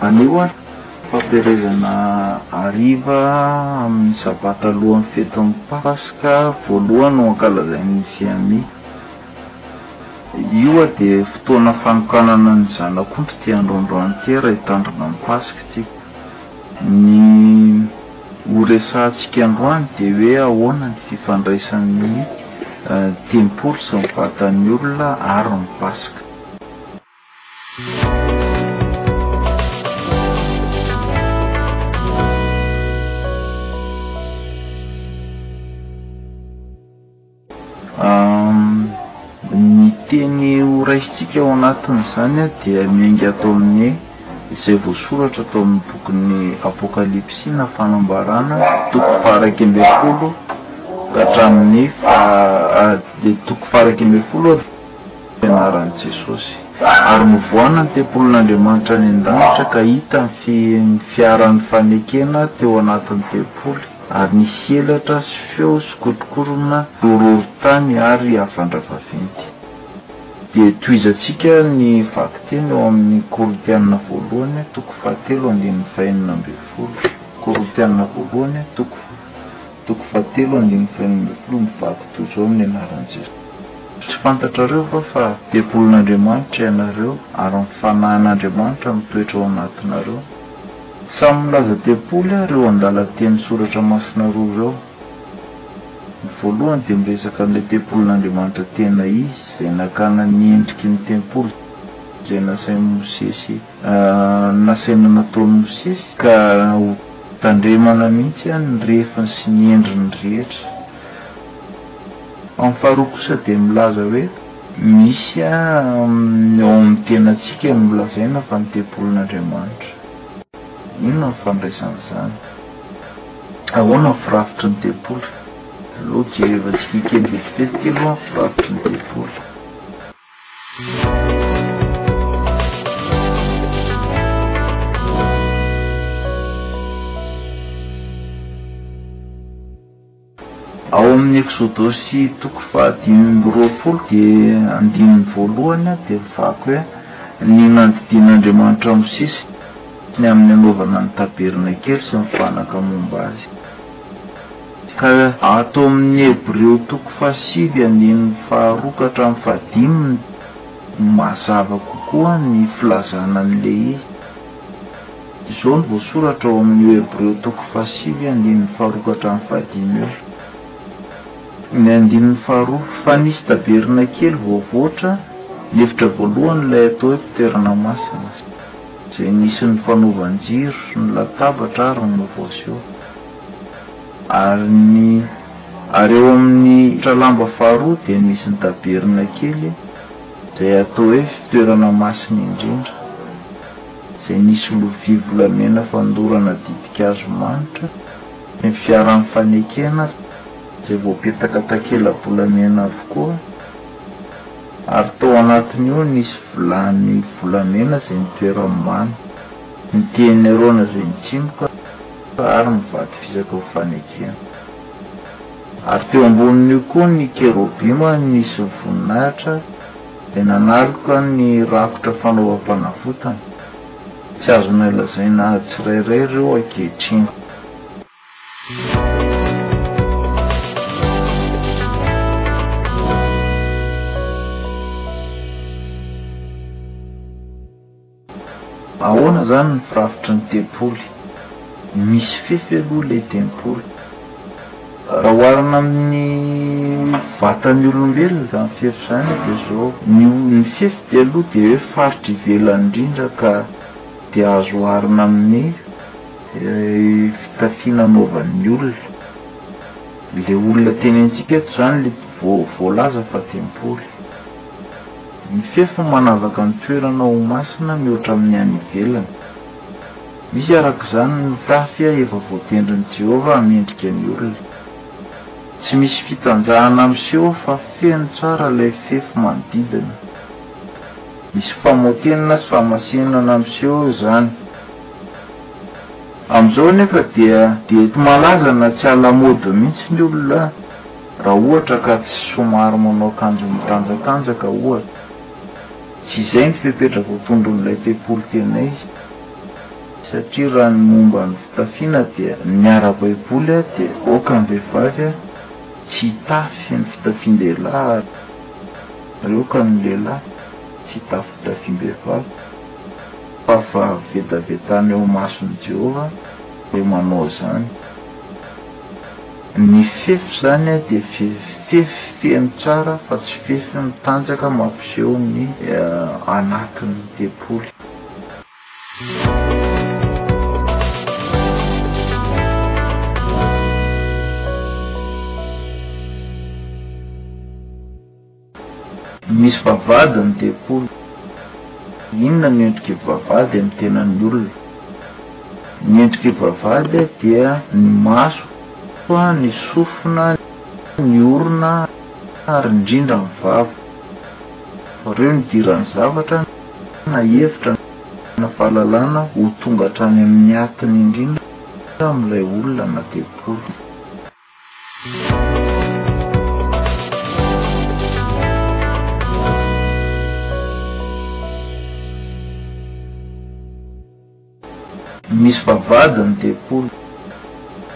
Anio fampielezana hariva amin'ny sabata alohan'ny fetin'ny Paska voalohany no ankalazain'ny Siami. Io dia fotoana fanokanana ny Zanak'ondry tia andro androany tia raha hitandrina ny Paska isika. Ny horesahantsika androany dia hoe ahoana ny fifandraisan'ny tempoly sy ny vatan'ny olona ary ny Paska. raisintsika ao anatin'izany dia miainga ato amin'ny izay voasoratra ato amin'ny bokin'ny apokalypsy na fanambarana toko faraika ambin'ny folo hatramin'ny fa dia toko faraika ambin'ny folo fianaran'i Jesosy, ary novoahana ny tempolin'Andriamanitra any an-danitra ka hita ny fiharan'ny fanekena teo anatin'ny tempoly, ary nisy elatra sy feo sy kotrokorona sy horohorontany ary hafandra vaventy. Dia tohizantsika ny vakiteny ao amin'ny Korintiana voalohany toko fahatelo andininy fahenina ambin'ny folo, Korintiana voalohany toko. Toko fahatelo andininy fahenina ambin'ny folo Mivaky tojo amin'ny anaran'i Jesosy. Tsy fantatrareo va fa tempolin'Andriamanitra ianareo ary ny Fanahin'Andriamanitra mitoetra ao anatinareo? Samy milaza tempoly ary eo an-dalan-tenin'ny Soratra Masina roa ireo. Ny voalohany dia miresaka an'ilay tempolin'Andriamanitra tena izy izay nakana ny endriky ny tempoly izay nasain'i Mosesy nasaina natao mosesy ka ho tandremana mihitsy ny refiny sy ny endriny rehetra. Amin'ny faharoa kosa dia milaza hoe misy ny ao amin'ny tenantsika no lazaina fa ny tempolin'Andriamanitra. Inona ny fandraisan'izany? Ahoana ny firafitry ny tempoly? Aleo jerevantsika kely vetivety aloha ny firafitry ny tempoly. Ao amin'ny Eksodosy toko fahadimy amby roapolo dia andininy voalohany dia mivaky hoe ny nandidian'Andriamanitra Mosesy ny amin'ny hanaovana ny tabernakely sy ny fanaka momba azy. Ka ato amin' ny Hebreo toko fahasivy andininy faharoa ka hatramin' ny fahadimy no mazava kokoa ny filazana an' ilay izy. Izao no voasoratra ao amin' io Hebreo toko fahasivy andininy faharoa ka hatramin' ny fahadimy io, ny andininy faharoa, Fa nisy tabernakely voavoatra ny efitra voalohany ilay atao hoe Mpitoerana Masina, izay nisy ny fanaovan-jiro sy ny latabatra ary ny voasio. Ary eo amin'ny tralamba faharoa dia misy ny Tabernakely izay atao hoe Fitoerana Masina Indrindra, izay nisy lovia volamena fandorana ditin-kazo manitra sy ny fiaran'ny fanekena izay voapetaka takela-bolamena avokoa, ary tao anatin'io nisy vilany volamena izay nitoeran'ny mana, ny teny Arona izay nitsimoka, Vary ny vato fisaka ho fanekena. Ary teo ambonin'io koa ny kerobima nisy voninahitra dia nanaloka ny rakotra fanaovam-panavotana. Tsy azonay lazaina tsirairay ireo ankehitriny. Ahoana zany ny firafitry ny tempoly? Misy fefy aloha ilay tempoly. Raha oharina amin'ny vatan'ny olombelona izany fefy izany dia izao, ny o- ny fefy dia aloha dia hoe faritra ivelany indrindra ka dia azo oharina amin'ny fitafiana anaovan'ny olona. Ilay olona tenenintsika eto izany ilay vo- voalaza fa tempoly. Ny fefy no manavaka ny toerana ho masina mihoatra amin'ny any ivelany. Misy araka izany ny tafy efa voatendrin'i Jehovah hamendrika ny olona. Tsy misy fitanjahana miseho fa feno tsara ilay fefy manodidina. Misy famaotenana sy famasinana miseho izany. Amin'izao anefa dia dia malaza na tsy à la mode mihitsy ny olona. Raha ohatra ka tsy somary manao akanjo mitanjatanjaka ohatra, tsy izay ny fepetra voatondron'ilay tempoly tenay, satria raha ny momba ny fitafiana dia ny ara-baiboly dia aoka ny vehivavy tsy hitafy ny fitafian-dehilahy ary aoka ny lehilahy tsy hitafy fitafiam-behivavy, fa fa vetavetana eo imason'i Jehovah ilay manao izany. Ny fefy izany dia fefy teny tsara fa tsy fefy mitanjaka mampiseho ny anatin'ny tempoly. Misy vavahady ny devoly. Inona ny endrik'io vavahady amin'ny tenan'ny olona? Ny endrik'io vavahady dia ny maso, ny sofina, ny orona ary indrindra ny vava. Ireo no idiran'ny zavatra na hevitra na fahalalana ho tonga hatrany amin'ny atiny indrindra amin'ilay olona na devoly. misy vavahady ny tempoly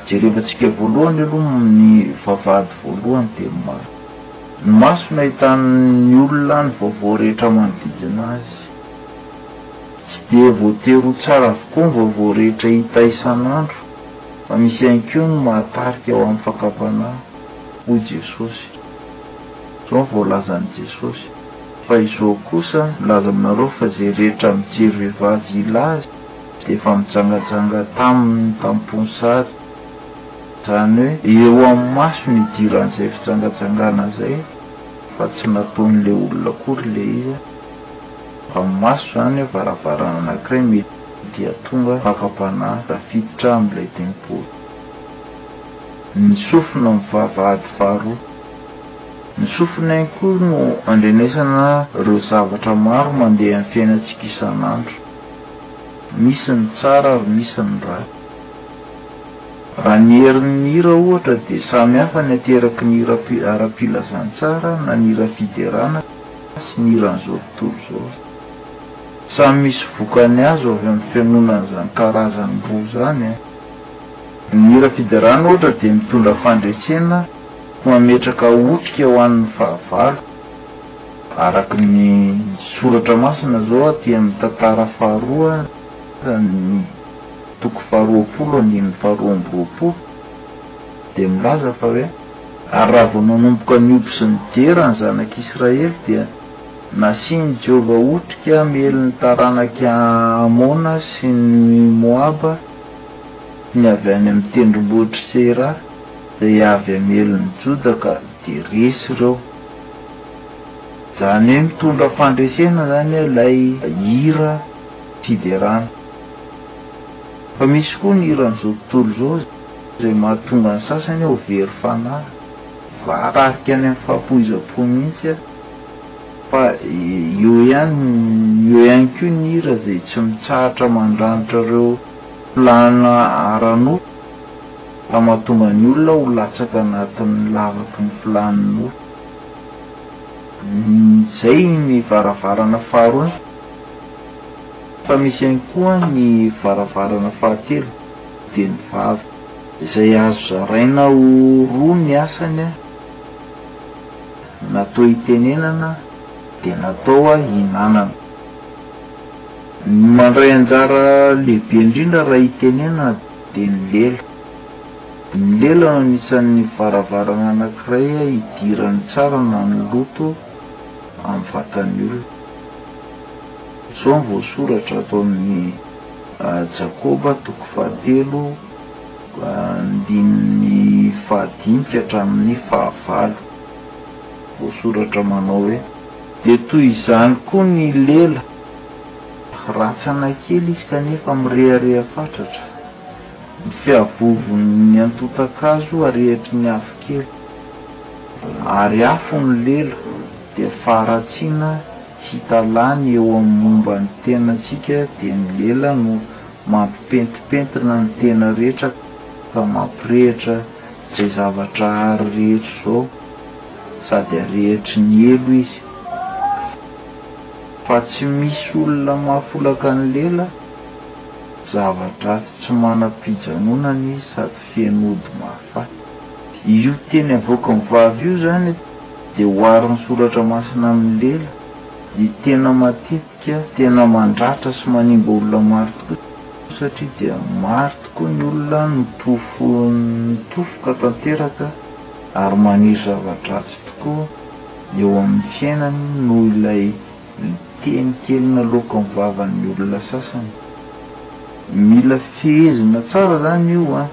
jerevantsika voalohany aloha ny vavahady voalohany dia ny maso ny maso no ahitan'ny olona ny vaovao rehetra manodidina azy tsy dia voatery ho tsara avokoa ny vaovao rehetra hita isan'andro Fa misy ihany koa ny mahatarika ho amin'ny fakam-panahy, hoy Jesosy. Izao ny voalazan'i Jesosy, Fa izao kosa nilaza aminareo fa izay rehetra mijery vehivavy hila azy dia efa mijangajanga taminy tam-pony sady, izany hoe, eo amin'ny maso ny hidiran'izay fijangajangana izay, fa tsy nataon'ilay olona akory ilay izy. Amin'ny maso izany hoe varavarana anankiray mety. dia tonga fahafaham-panahy tafiditra amin'ilay tempoly. Ny sofina amin'ny vavahady faharoa. Ny sofina ihany koa no andrenesana ireo zavatra maro mandeha amin'ny fiainantsika isan'andro. Misy ny tsara ary misy ny ratsy. Raha ny herin'ny hira ohatra dia samy hafa ny ateraky ny hira ara-pilazantsara na ny hira fiderana sy ny hiran'izao tontolo izao. Samy misy vokany azo avy amin'ny fihenoana an'izany karazany roa izany an! Ny hira fiderana ohatra dia mitondra fandresena sy mametraka otrika ho an'ny fahavalo. Araka ny soratra masina izao aty amin'ny tantara faharoa ny toko faharoapolo andininy faharoa amby roapolo dia milaza fa hoe, Ary raha vao nanomboka nihoby sy nidera ny zanak'Israely dia. Nasian'i Jehovah otrika hamely ny taranak'i Amona sy ny Moaba ny avy any amin'ny tendrombohitr'i Seira, izay avy hamely ny Joda, ka dia resy ireo. Izany hoe mitondra fandresena izany ilay hira fiderana. Fa misy koa ny hiran'izao tontolo izao izay mahatonga ny sasany ho very fanahy. Voatarika any amin'ny fahapoizam-po mihitsy Fa eo ihany eo ihany koa ny hira izay tsy mitsahatra mandranitra ireo plana ara-nofo ka mahatonga ny olona ho latsaka anatin'ny lavaky ny filan'ny nofo. Izay ny varavarana faharoa ny finoana. Fa misy ihany koa ny varavarana fahatelo, teny vava. Izay azo zaraina ho roa ny asany. Natao hitenenana dia natao hihinanana. Ny mandray anjara lehibe indrindra raha hitenenana dia ny lela. Ny lela no anisan'ny varavarana anankiray hidiran'ny tsara na ny loto amin'ny vatan'ny olona. Izao no voasoratra ato amin'ny Jakoba toko fahatelo andininy fahadimy ka hatramin'ny fahavalo. voasoratra manao hoe, Dia toy izany koa ny lela, rantsana kely izy kanefa mirehareha fatratra, ny fiavovon'ny antontan-kazo arehatry ny afo kely, ary afo ny lela, dia faharatsiana tsy hita lany eo amin'ny momba ny tenantsika, dia ny lela no mampipentipentina ny tena rehetra ka mampirehitra Izay zavatra hary rehetra izao sady arehetry ny elo izy fa tsy misy olona mahafolaka ny lela, zava-dratsy tsy manam-pijanonana izy sady feno ody mahafaty. Io teny avoakin'ny vavy io izany dia oharin'ny soratra masina amin'ny lela, ny tena matetika. Ka tena mandratra sy manimba olona maro tokoa satria dia maro tokoa ny olona nitofoka tanteraka ary maniry zava-dratsy tokoa eo amin'ny fiainany noho ilay teny kely naloaka ny vavan'ny olona sasany. Mila fehezina tsara izany io an,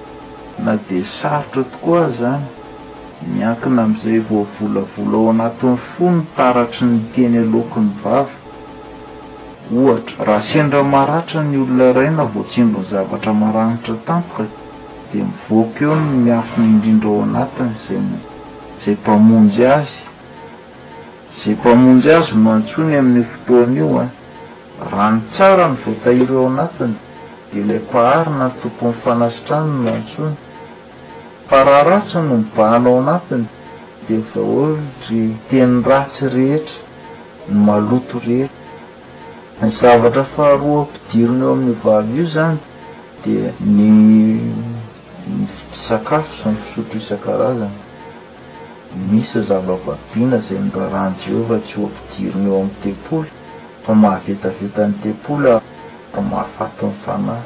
na dia sarotra tokoa aza izany. Miankina amin'izay voavolavola ao anatin'ny fo ny taratry ny teny aloaky ny vava. Ohatra, raha sendra maratra ny olona iray na voatsindron'ny zavatra maranitra tampoka, dia mivoaka eo ny miafina indrindra ao anatiny izay izay mpamonjy azy. Izay mpamonjy azy no antsoiny amin'io fotoana io an! Raha ny tsara no voatahiry ao anatiny, dia ilay Mpahary na Tompon'ny fanasitraniny no antsoiny. Fa raha ratsy no mibahana ao anatiny dia daholo ry teny ratsy rehetra, ny maloto rehetra. Ny zavatra faharoa ampidirina eo amin'ny vava io izany dia ny sakafo sy ny fisotro isan-karazany. Misy zava-babiana izay noraràn'i Jehovah tsy ho ampidirina eo amin'ny tempoly, fa mahavetaveta ny tempoly ary mahafaty ny fanahy.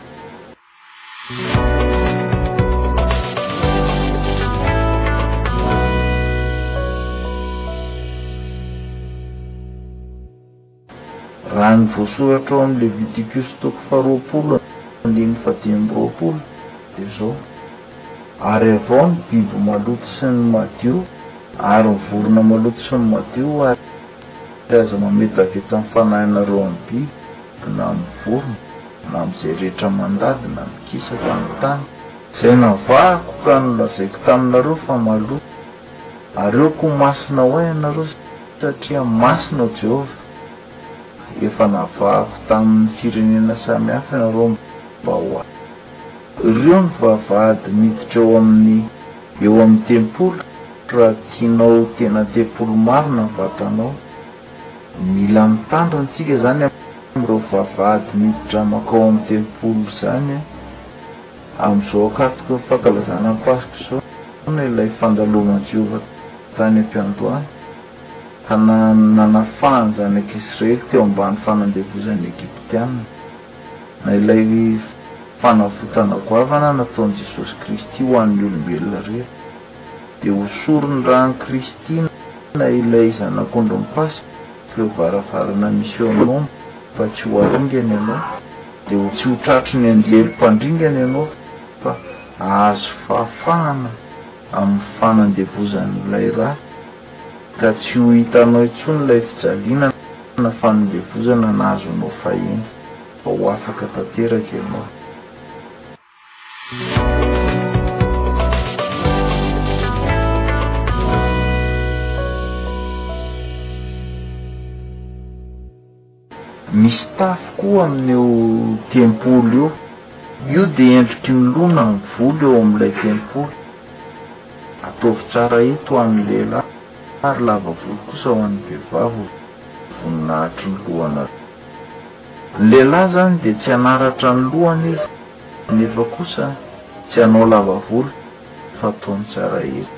Raha ny voasoratra ao amin'ny Levitikosy toko faharoapolo andininy fahadimy amby roapolo dia izao, Ary avaho ny biby maloto sy ny madio, ary ny vorona maloto sy ny madio, ary Dia aza mametaveta ny fanahinareo amin'ny biby, na amin'ny vorona, na amin'izay rehetra mandady na mikisaka amin'ny tany, izay navahako ka nolazaiko taminareo fa maloto. Ary aoka ho masina ho ahy ianareo, satria masina ao Jehovah. Efa navahako tamin'ny firenena samihafa ianareo mba ho ahy. Ireo ny vavahady miditra ao amin'ny eo amin'ny tempoly raha tianao tena tempoly marina ny vatanao. Mila mitandrina isika izany amin'ireo vavahady miditra mankao amin'ny tempoly izany. Amin'izao ankatoky ny fankalazana ny Paska izao ilay fandaloman'i Jehovah tany am-piandohana, ka nanafahany ny zanak'Israely teo ambany fanandevozan'ny Egyptiana. Na ilay fanavotana goavana nataon'i Jesosy Kristy ho an'ny olombelona rehetra, dia ho soron'ny ran'i Kristy na ilay Zanak'ondrin'ny Paska ireo varavarana misy eo anao mba tsy ho haringany ianao, dia ho tsy ho tratry ny anjely mpandringana ianao fa hahazo fahafahana amin'ny fanandevozan'ilay ra. Ka tsy ho hitanao intsony ilay fijaliana na fanondevozana nahazo anao fahiny, fa ho afaka tanteraka ianao. Misy tafo koa amin'io tempoly io. Io dia endriky ny loha na ny volo eo amin'ilay tempoly. Ataovy tsara eto ho an'ny lehilahy ary lava volo kosa ho an'ny vehivavy ho voninahitry ny lohanareo. Ny lehilahy izany dia tsy hanaratra ny lohany izy nefa kosa tsy hanao lava volo fa ataony tsara eto.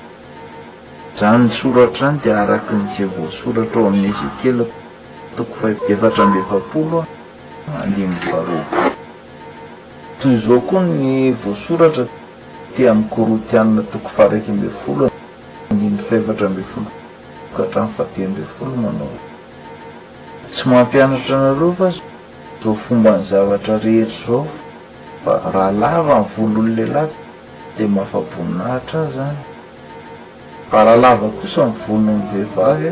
Izany soratra izany dia araky ny izay voasoratra ao amin'ny Ezekiela. Toko fahaefatra amby efapolo, andininy faharoa. Toy izao koa ny voasoratra aty amin'ny Kôrintiana toko faharaika ambin'ny folo, andininy fahefatra ambin'ny folo ka hatramin'ny fahatelo ambin'ny folo manao hoe, Tsy mampianatra anareo va izao fomban'ny zavatra rehetra izao fa raha lava ny volon'ny lehilahy dia mahafa-boninahitra azy izany, fa raha lava kosa ny volon'ny vehivavy,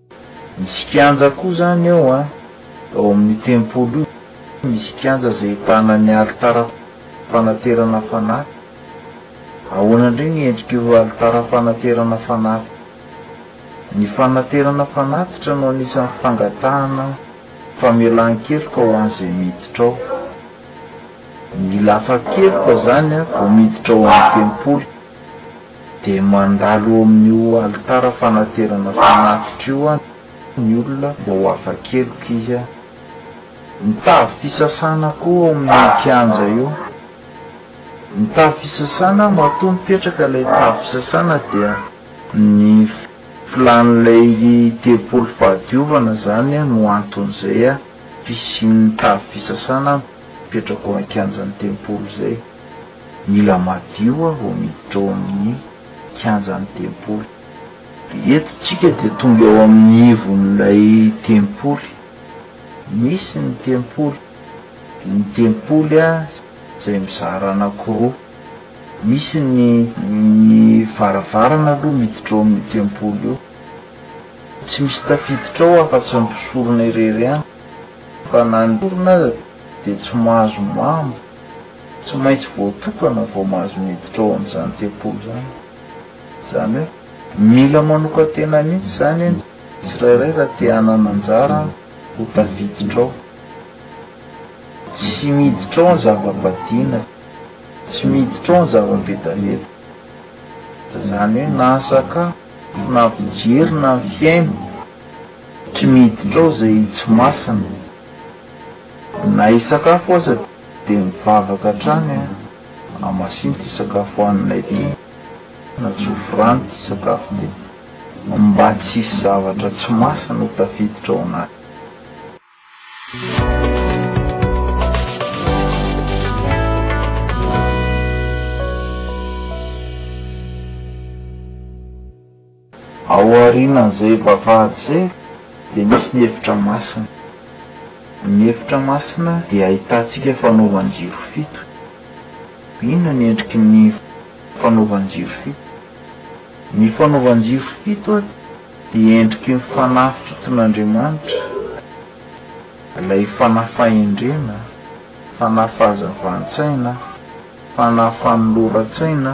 Misy kianja koa izany eo an! Ao amin'ny tempoly io misy kianja izay ahitana ny alitara fanaterana fanahy. Ahoana indray ny endrik'io alitara fanaterana fanahy io? Ny fanaterana fanatitra no anisan'ny fangatahana famelan-keloka ho an'izay miditra ao. Mila afa-keloka izany vao miditra ao amin'ny tempoly. Dia mandalo eo amin'io alitara fanaterana fanatitra io ny olona mba ho afa-keloka izy. Mitavy fisasana koa ao amin'io kianja io. Mitavy fisasana, matoa mipetraka ilay mitavy fisasana dia ny filàn'ilay tempoly fahadiovana izany no anton'izay fisian'ny mitavy fisasana mipetraka ao an-kianjan'ny tempoly izay. Mila madio aho miditra ao amin'ny kianjan'ny tempoly. Eto isika dia tonga eo amin'ny ivon'ilay tempoly. Misy ny tempoly, ny tempoly izay mizara anankiroa. Misy ny varavarana aloha miditra ao amin'io tempoly io. Tsy misy tafiditra ao afa-tsy ny mpisorona irery ihany, fa na ny mpisorona aza dia tsy mahazo mamo. Tsy maintsy voatokana vao mahazo miditra ao amin'izany tempoly izany. Izany hoe mila manokan-tena mihitsy izany anie ny tsirairay raha te hanana anjara ho tafiditra ao. Tsy miditra ao ny zava-badiana, tsy miditra ao ny zava-petaveta. Izany hoe na ny sakafo, na ny fijery, na ny fihaino, tsy miditra ao izay tsy masina. Na hisakafo aza dia mivavaka hatrany aho hamasino ity sakafo hohaninay ity na tsy ho forano ity sakafo ity mba tsy hisy zavatra tsy masina ho tafiditra ao anatiny. Ao aorianan'izay vavahady izay dia misy ny efitra masina. Ny efitra masina dia ahitantsika fanaovan-jiro fito. Inona ny endriky ny fanaovan-jiro fito? Ny fanaovan-jiro fito dia endriky ny fanahy fiton'Andriamanitra, ilay fanahy fahendrena, fanahy fahazavan-tsaina, fanahy fanoloran-tsaina,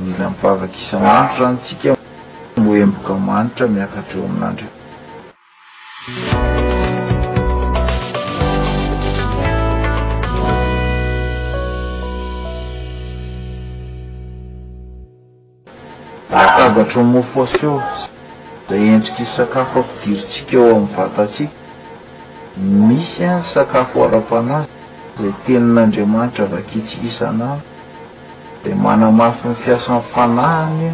Mila mivavaka isan'andro zany tsika mbo hemboka manitra miakatra eo amin'Andriamanitra. Latabatry ny mofo aseho izay endriky ny sakafo ampidirintsika ao amin'ny vatantsika. Misy ny sakafo ara-panahy izay tenin'Andriamanitra vakintsika isan'andro dia manamafy ny fiasan'ny fanahiny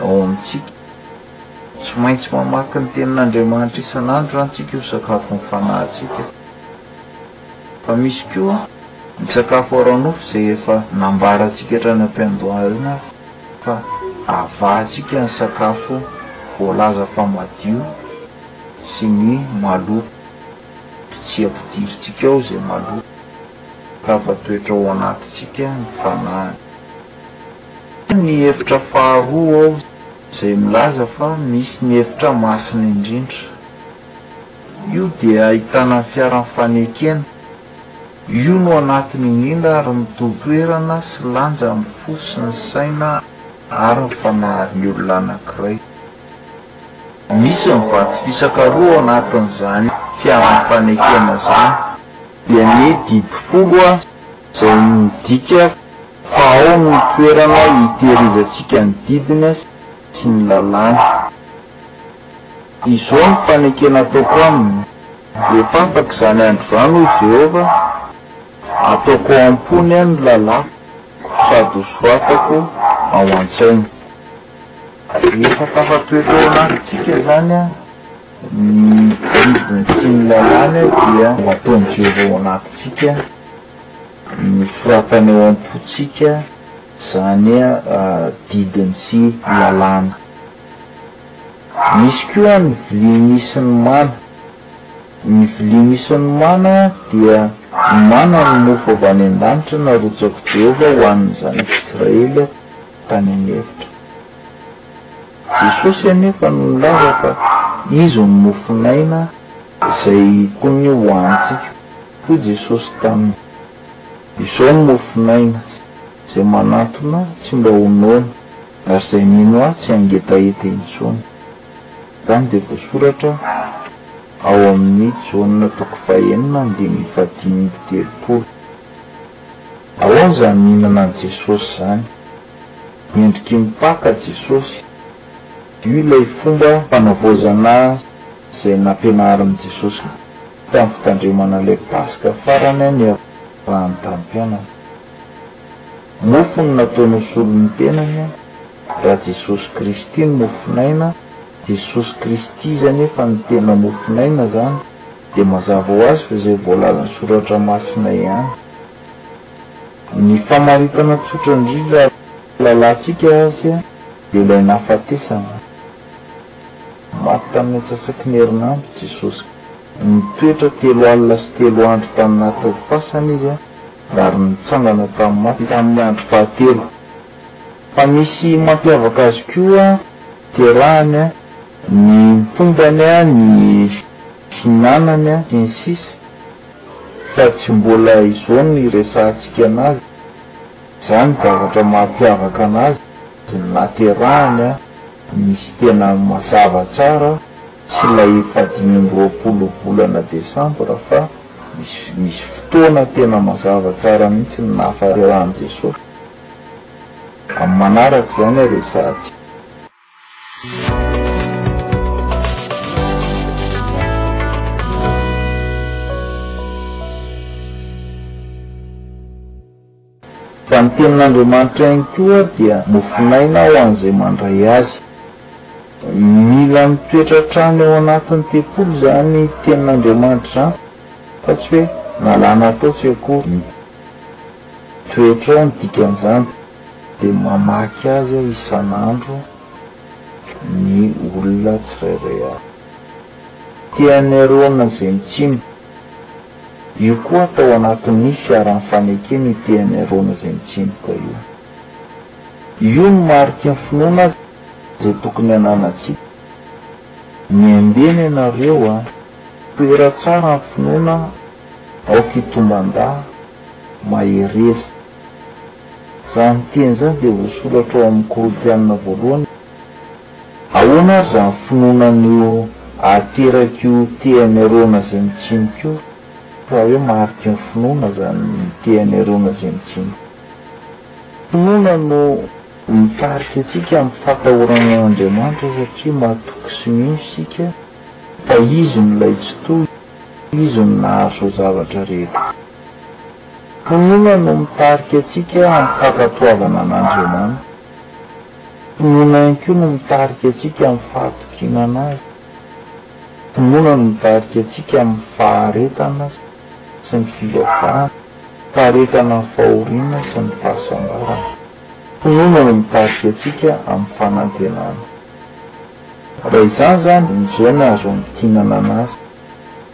ao amintsika. Tsy maintsy mamaky ny Tenin'Andriamanitra isan'andro izany isika ho sakafon'ny fanahintsika. Fa misy koa ny sakafo ara-nofo izay efa nambarantsika hatrany am-piandohana fa avahantsika ny sakafo voalaza fa madio sy ny maloto. Tsy ampidirintsika ao izay maloto. Zava-toetra ao anatintsika ny fanahy. Toy ny hevitra faharoa ao izay milaza fa misy ny hevitra masina indrindra. Io dia ahitana ny fiaran'ny fanekena. Io no anatiny indrindra ary mitovy toerana sy lanja amin'ny fo sy ny saina ary ny fanahin'ny olona anankiray. Misy ny vato fisaka roa ao anatin'izany fiaran'ny fanekena izany. dia ny didy folo a izay midika fa ao no toerana itehirizantsika ny didiny sy ny lalàny. Izao no fanekena ataoko aminy, Rehefa afaka izany andro izany, hoy Jehovah, ataoko ao am-pony aho ny lalàko sady hosoratako ao an-tsainy. Rehefa tafatoetra ao anatintsika izany an! Ny vidiny sy ny lalàny dia mampandre ao anatintsika ny soratany ao am-pontsika izany didiny sy lalàny. Misy koa ny vilia misy ny mana. Ny vilia misy ny mana dia ny mana no mofo avy any an-danitra narotsak'i Jehovah ho an'ny zanak'Israely tany an'efitra. Jesosy anefa no nilaza fa Izy no mofon'aina izay hitonia ho antsika. Hoy Jesosy taminy, Izao no mofon'aina, izay manantona tsy mba ho noana, ary izay mino Ahy tsy hangetaheta intsony. Izany dia voasoratra ao amin'ny Jaona toko fahenina andininy fahadimy amby telopolo. Ahoana izany mihinana an'i Jesosy izany? Mendriky ny Paka Jesosy. Io ilay fomba fanavaozana izay nampianarin'i Jesosy tamin'ny fitandremana ilay Paska farany niarahany tamin'ny mpianany. Mofo no nataony ho solon'ny tenany, raha Jesosy Kristy no mofon'aina, Jesosy Kristy Izy anefa no tena mofon'aina izany dia mazava ho azy fa izay voalazan'ny Soratra Masina ihany. Ny famaritana tsotra indrindra lalantsika aza dia ilay nahafatesana. Maty tamin'ny antsasaky ny herinandro Jesosy. Nitoetra telo alina sy telo andro tany natov fasana izy ary nitsangana tamin'ny maty tamin'ny andro fahatelo. Fa misy mampiavaka azy koa terahany, ny tombany, ny fihinanany sy ny sisa. Fa tsy mbola izao no hiresahantsika anazy, izany ny zavatra mampiavaka anazy ny naterahany an, misy tena mazava tsara tsy ilay efa dimy amby roapolo volana desambra fa misy misy fotoana tena mazava tsara mihitsy ny nahafateran'i Jesosy, amin'ny manaraka izany hiresahantsika. Fa ny tenin'Andriamanitra ihany koa dia nofinaina ho an'izay mandray azy. Mila mitoetra hatrany ao anatin'ny tempoly izany tenin'Andriamanitra izany fa tsy hoe nalana tao tsy akory ny toetra ao ny dikan'izany. Dia mamaky azy aho isan'andro ny olona tsirairay avy. Tian'iareo amina izay mitsimo. Io koa atao anatin'io fiaran'ny fanekena io tian'iareo amina izay mitsimoka io. Io no mariky ny finoana izay tokony ananantsika. Miambena ianareo a! Toera tsara ny finoana aoka hitomban-dahy, mahereza. Izany teny izany dia voasoratra ao amin'ny Korintianina Voalohany. Ahoana ary izany finoana ny ho ahateraka io te-haneroana izay mitsimoka io? Raha hoe mariky ny finoana izany ny te-haneroana izay mitsimoka. Finoana no mitarika antsika amin'ny fahatahorana an'Andriamanitra satria matoky sy mino isika fa Izy no Ilay Tsitoha, Izy no nahazo izao zavatra rehetra izao. Finoana no mitarika antsika amin'ny fankatoavana an'Andriamanitra. Finoana ihany koa no mitarika antsika amin'ny fahatokiana Azy. Finoana no mitarika antsika amin'ny faharetana sy ny fivavahana, faharetana amin'ny fahoriana sy ny fahasambarana. Finoana no mitarika antsika amin'ny fanantenana. Raha izany izany, injeo no ahazoan'ny mpikina ananasy.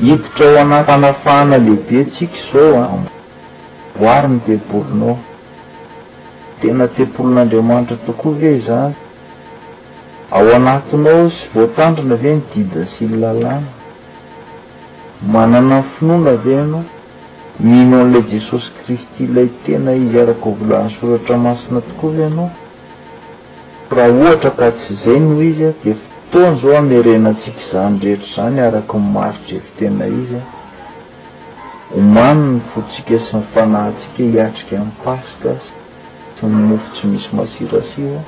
Hiditra ao anaty fanafahana lehibe tsika izao a! Voary ny tempolinao. Tena tempolin'Andriamanitra tokoa ve izany? Ao anatinao sy voatandrina ve ny dida sy ny lalàna? Manana ny finoana ve ianao? Mino an'ilay Jesosy Kristy ilay tena Izy araka voalaza any soratra masina tokoa ve ianao? Raha ohatra ka tsy izay no izy, dia fotoana izao hamerenantsika izany rehetra izany araka ny maritry eto tena izy. Omaniny ny fontsika sy ny fanahintsika hiatrika ny Paska sy ny mofo tsy misy masirasiho.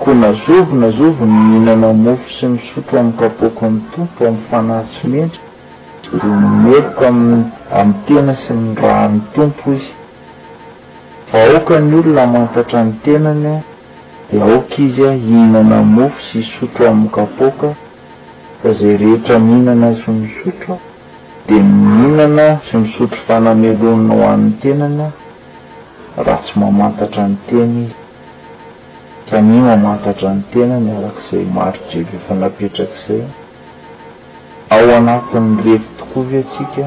Koa na zovy na zovy ny mihinana mofo sy misotro amin'ny kapoakin'ny Tompo amin'ny fanahy tsy mendrika, dia meloka amin'ny tena sy ny ran'ny Tompo izy. Aoka ny olona hamantatra ny tenany dia aoka izy hihinana mofo sy hisotro aminy kapoaka fa izay rehetra mihinana sy misotro dia mihinana sy misotro fanamelohana ho an'ny tenany raha tsy mamantatra ny tena izy ka ny mamantatra ny tenany araka izay maritr'izay efa napetraka izay ao anatin'ny refy tokoa ve tsika?